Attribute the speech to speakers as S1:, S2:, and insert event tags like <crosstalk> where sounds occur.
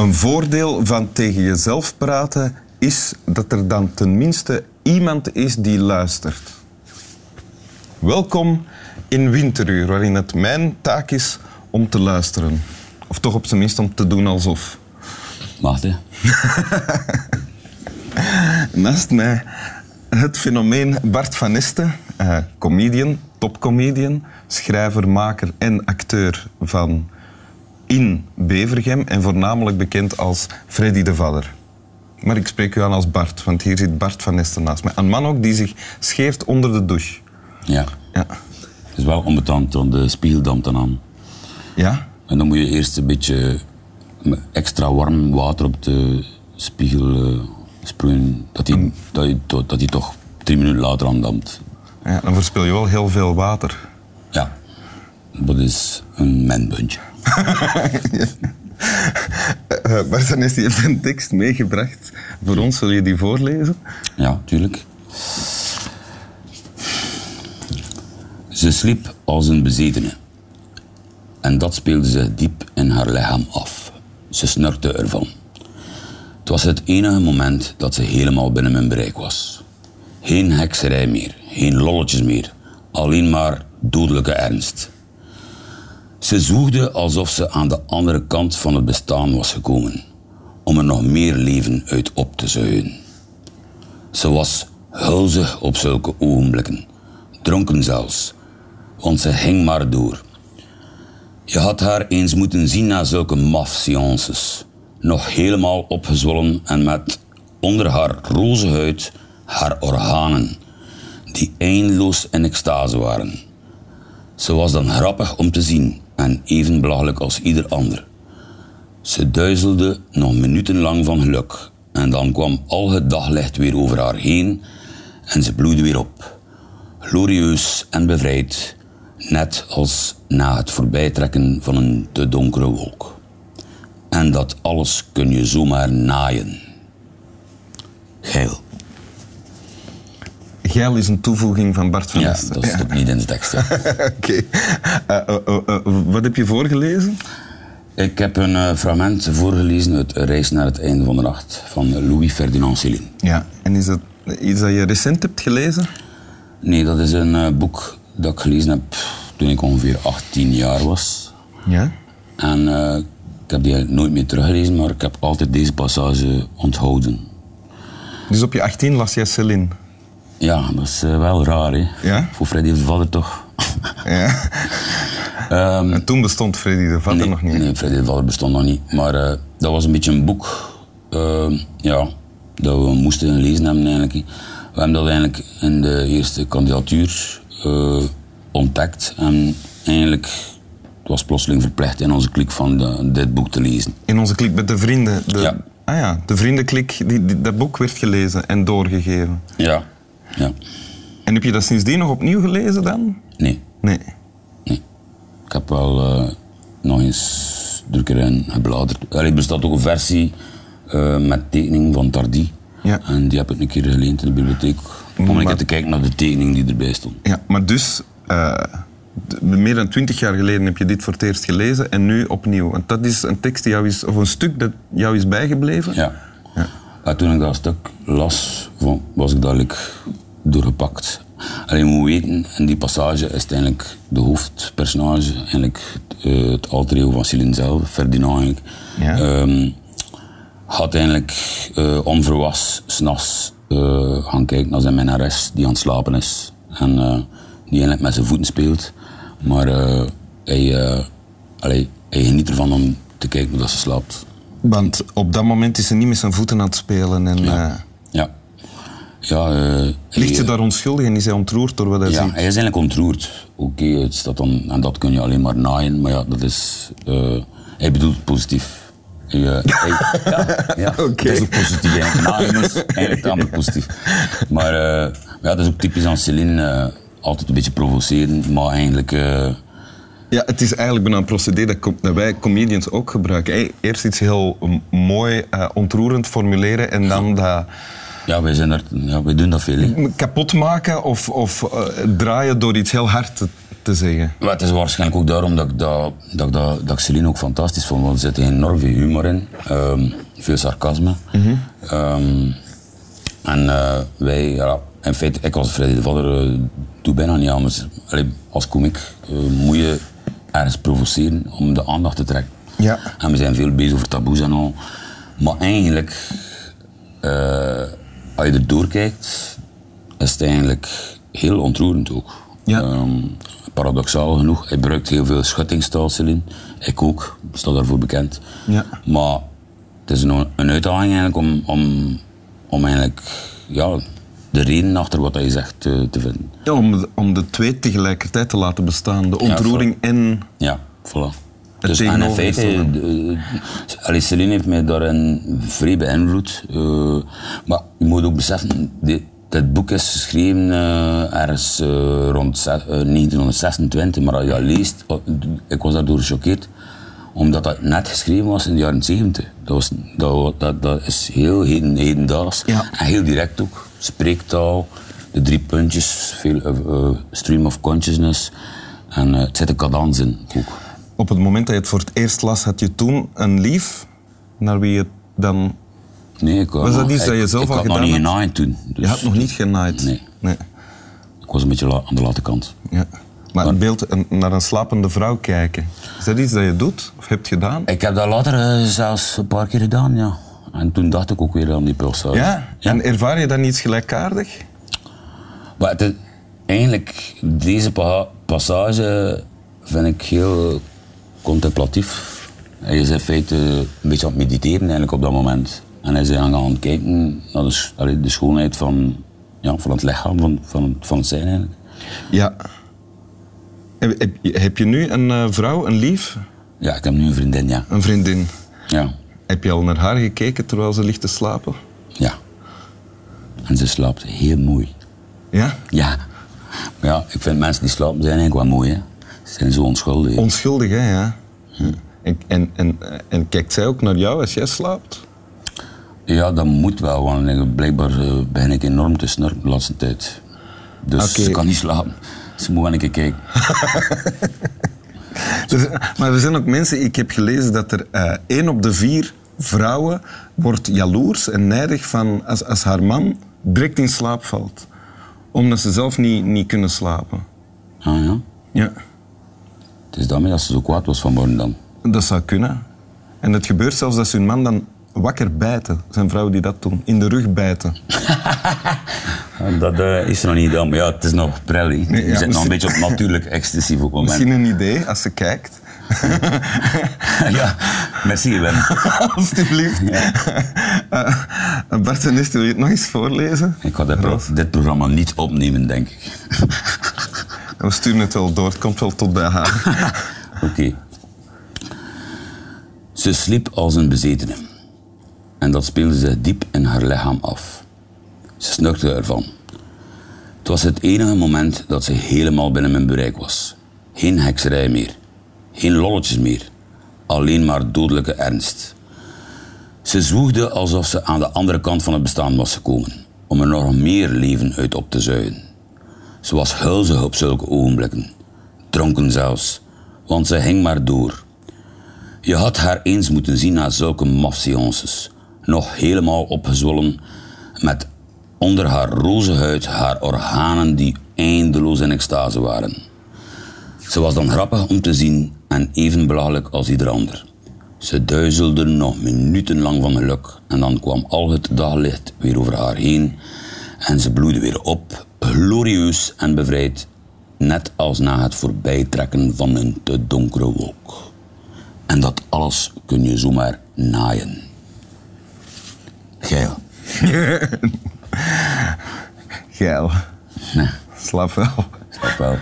S1: Een voordeel van tegen jezelf praten is dat er dan tenminste iemand is die luistert. Welkom in Winteruur, waarin het mijn taak is om te luisteren. Of toch op zijn minst om te doen alsof.
S2: Wacht, hè. <laughs>
S1: Naast mij het fenomeen Bart van Esten, eh, comedian, topcomedian, schrijver, maker en acteur van In Bevergem en voornamelijk bekend als Freddy de Vadder. Maar ik spreek u aan als Bart, want hier zit Bart van Esten naast mij. Een man ook die zich scheert onder de douche.
S2: Ja.
S1: Ja.
S2: Het is wel onbetand, want de spiegel dampt dan aan.
S1: Ja?
S2: En dan moet je eerst een beetje extra warm water op de spiegel uh, sproeien, dat die, dat, dat die toch drie minuten later aandampt.
S1: ja? Dan verspil je wel heel veel water.
S2: Dat is een menbuntje.
S1: Uh, <laughs> Bart van Esten heeft een tekst meegebracht. Voor ons, wil je die voorlezen?
S2: Ja, tuurlijk. Ze sliep als een bezetene. En dat speelde zich diep in haar lichaam af. Ze snurkte ervan. Het was het enige moment dat ze helemaal binnen mijn bereik was. Geen hekserij meer, geen lolletjes meer, alleen maar dodelijke ernst. Ze zwoegde alsof ze aan de andere kant van het bestaan was gekomen, om er nog meer leven uit op te zuigen. Ze was hulzig op zulke ogenblikken, dronken zelfs, want ze ging maar door. Je had haar eens moeten zien na zulke mafseances. Nog helemaal opgezwollen en met onder haar roze huid haar organen, die eindeloos in extase waren. Ze was dan grappig om te zien en even belachelijk als ieder ander. Ze duizelde nog minutenlang van geluk en dan kwam al het daglicht weer over haar heen en ze bloeide weer op. Glorieus en bevrijd, net als na het voorbijtrekken van een te donkere wolk. En dat alles kun je zomaar naaien. Geil.
S1: Geil is een toevoeging van Bart van
S2: Ja, dat is ook niet in de tekst. <laughs>
S1: Oké. Eh, eh, eh, wat heb je voorgelezen?
S2: Ik heb een fragment voorgelezen uit Reis naar het einde van de nacht van Louis Ferdinand Céline.
S1: Ja. En is dat iets dat je recent hebt gelezen?
S2: Nee, dat is een boek dat ik gelezen heb toen ik ongeveer 18 jaar was.
S1: Ja.
S2: En ik heb die eigenlijk nooit meer teruggelezen, maar ik heb altijd deze passage onthouden.
S1: Dus op je 18 las jij Céline.
S2: Ja, dat is eh, wel raar, hè?
S1: Ja?
S2: Voor Freddy de Vader toch?
S1: Ja. <laughs>
S2: Ehm,
S1: En toen bestond Freddy de Vader
S2: nee,
S1: nog niet.
S2: Nee, Freddy de Vader bestond nog niet. Maar eh, dat was een beetje een boek ehm, ja, dat we moesten lezen hebben eigenlijk. We hebben dat eigenlijk in de eerste kandidatuur eh, ontdekt. En eigenlijk het was plotseling verplicht in onze klik van de- dit boek te lezen.
S1: In onze klik met de vrienden. De,
S2: Ja.
S1: Ah ja, de vriendenklik, die, die- dat boek werd gelezen en doorgegeven.
S2: Ja. Ja.
S1: En heb je dat sindsdien nog opnieuw gelezen dan?
S2: Nee.
S1: Nee.
S2: Nee. Ik heb wel eh, nog eens in gebladerd. Er bestaat ook een versie eh, met tekening van Tardy.
S1: Ja.
S2: En die heb ik een keer geleend in de bibliotheek. Om een keer te kijken naar de tekening die erbij stond.
S1: Ja, maar dus, eh, meer dan twintig jaar geleden heb je dit voor het eerst gelezen en nu opnieuw. Want dat is een tekst die jou is, of een stuk dat jou is bijgebleven.
S2: Ja. Maar toen ik dat stuk las, van- was ik dadelijk doorgepakt. Alleen je moet weten, in die passage is het eigenlijk de hoofdpersonage, eigenlijk eh, het alter ego van Céline zelf, Ferdinand eigenlijk.
S1: Ja.
S2: Ehm, had eigenlijk onverwas s'nachts eh gaan kijken naar zijn minnares die aan het slapen is. En die eigenlijk met zijn voeten speelt. Maar hij, allee, hij geniet ervan om te kijken hoe dat ze slaapt.
S1: Want op dat moment is ze niet met zijn voeten aan het spelen. En, eh,
S2: Ja. Ja, eh,
S1: ligt ze daar onschuldig en is hij ontroerd door wat hij
S2: ja,
S1: ziet?
S2: hij is eigenlijk ontroerd. Oké, het staat dan, en dat kun je alleen maar naaien, maar ja, dat is... eh, hij bedoelt positief. Eh, hij- <laughs> ja, ja
S1: Oké.
S2: het is ook positief eigenlijk. Naaien is eigenlijk tamelijk positief. Maar ja, dat is ook typisch aan Celine. altijd een beetje provoceren, maar eigenlijk...
S1: Ja, het is eigenlijk bijna een procedé dat, wij comedians ook gebruiken. Eerst iets heel mooi, eh, ontroerend formuleren en dan dat
S2: ja, wij, zijn er, ja, wij doen dat veel. hè.
S1: kapot maken of, of eh, draaien door iets heel hard te, zeggen.
S2: Maar het is waarschijnlijk ook daarom dat ik, dat, dat, dat, dat ik Celine ook fantastisch vond. Want er zit enorm veel humor in. ehm, veel sarcasme. Ehm, en eh, wij, ja, in feite, ik als Freddy de Vader doe bijna niet anders. Allee, als komiek moet je ergens provoceren om de aandacht te trekken.
S1: Ja.
S2: En we zijn veel bezig over taboes en al. Maar eigenlijk, eh, als je er doorkijkt, is het eigenlijk heel ontroerend ook.
S1: Ja.
S2: Ehm, paradoxaal genoeg, hij gebruikt heel veel schuttingstaal, Celine. Ik ook, sta daarvoor bekend.
S1: Ja.
S2: Maar het is een, een uitdaging eigenlijk om, om, om eigenlijk, ja, de reden achter wat hij zegt eh, te vinden.
S1: Ja, om, de, om de twee tegelijkertijd te laten bestaan. De ontroering en...
S2: Ja, voilà.
S1: Het
S2: Dus en in feite, de- allee, Celine heeft mij daarin vrij beïnvloed. Eh, maar je moet ook beseffen, dit, dit boek is geschreven eh, ergens eh, rond ze- eh, 1926, maar als je dat leest, oh, ik was daardoor gechoqueerd, omdat dat net geschreven was in de jaren 70. Dat, was, dat, dat, dat is heel heden, hedendaags
S1: Ja.
S2: en heel direct ook. Spreektaal, de drie puntjes, veel, eh, eh, stream of consciousness en eh, het zit een cadans in ook.
S1: Op het moment dat je het voor het eerst las, had je toen een lief naar wie je dan...
S2: Nee, ik had
S1: Was dat
S2: nog-
S1: iets dat
S2: ik-
S1: je zelf
S2: ik
S1: al
S2: had nog
S1: gedaan
S2: niet genaaid toen. Dus
S1: Je had nog niet genaaid.
S2: Nee.
S1: nee.
S2: Ik was een beetje aan de late kant.
S1: Ja. Maar het beeld een- naar een slapende vrouw kijken, is dat iets dat je doet of hebt gedaan?
S2: Ik heb dat later zelfs een paar keer gedaan, ja. En toen dacht ik ook weer aan die pulsar.
S1: Ja? En ervaar je dan iets gelijkaardig?
S2: Maar het eigenlijk, deze pa- passage vind ik heel contemplatief. Hij is in feite een beetje aan het mediteren eigenlijk op dat moment. En hij is aan het kijken naar de, schoonheid van, ja, van het lichaam, van, van, het- van het zijn eigenlijk.
S1: Ja. Heb, heb, je- heb je nu een eh, vrouw, een lief,
S2: Ja, ik heb nu een vriendin, ja.
S1: een vriendin?
S2: Ja.
S1: Heb je al naar haar gekeken terwijl ze ligt te slapen?
S2: Ja. En ze slaapt heel mooi.
S1: Ja?
S2: Ja. Maar ja, ik vind mensen die slapen zijn eigenlijk wel mooi, hè. Ze zijn zo onschuldig.
S1: Onschuldig, hè? Ja. En, en, en, en kijkt zij ook naar jou als jij slaapt?
S2: Ja, dat moet wel, want ik- blijkbaar eh, begin ik enorm te snurken de laatste tijd. Dus ze kan niet slapen. Ze moet wel een keer kijken.
S1: Er- <laughs> maar er zijn ook mensen, ik heb gelezen dat er eh één op de vier vrouwen wordt jaloers en nijdig van als, als haar man direct in slaap valt. Omdat ze zelf niet, niet kunnen slapen.
S2: Ah ja.
S1: Ja,
S2: Het is daarmee dat ze zo kwaad was vanmorgen dan.
S1: dat zou kunnen. En het gebeurt zelfs dat ze hun man dan wakker bijten. Er zijn vrouwen die dat doen, in de rug bijten. <laughs>
S2: Dat eh, is er nog niet gedaan, maar ja, het is nog prel. hè.
S1: Nee,
S2: Je zit nog een beetje op natuurlijk excessief <laughs> op moment.
S1: Misschien een idee als ze kijkt. <laughs>
S2: ja, merci Wim. <laughs>
S1: Alsjeblieft. Eh, Bart en Est, wil je het nog eens voorlezen?
S2: Ik ga dit, pro- dit programma niet opnemen, denk ik. <laughs>
S1: We sturen het wel door, het komt wel tot bij haar.
S2: Oké. Ze sliep als een bezetene. En dat speelde zich diep in haar lichaam af. Ze snurkte ervan. Het was het enige moment dat ze helemaal binnen mijn bereik was. Geen hekserij meer. Geen lolletjes meer. Alleen maar dodelijke ernst. Ze zwoegde alsof ze aan de andere kant van het bestaan was gekomen. Om er nog meer leven uit op te zuigen. Ze was huilzig op zulke ogenblikken. Dronken zelfs, want ze hing maar door. Je had haar eens moeten zien na zulke mafseances. Nog helemaal opgezwollen, met onder haar roze huid haar organen die eindeloos in extase waren. Ze was dan grappig om te zien en even belachelijk als ieder ander. Ze duizelde nog minutenlang van geluk en dan kwam al het daglicht weer over haar heen en ze bloeide weer op, glorieus en bevrijd, net als na het voorbijtrekken van een te donkere wolk. En dat alles kun je zomaar naaien. Geil. <laughs>
S1: Geil.
S2: Nee,
S1: Slaap wel.
S2: snap wel.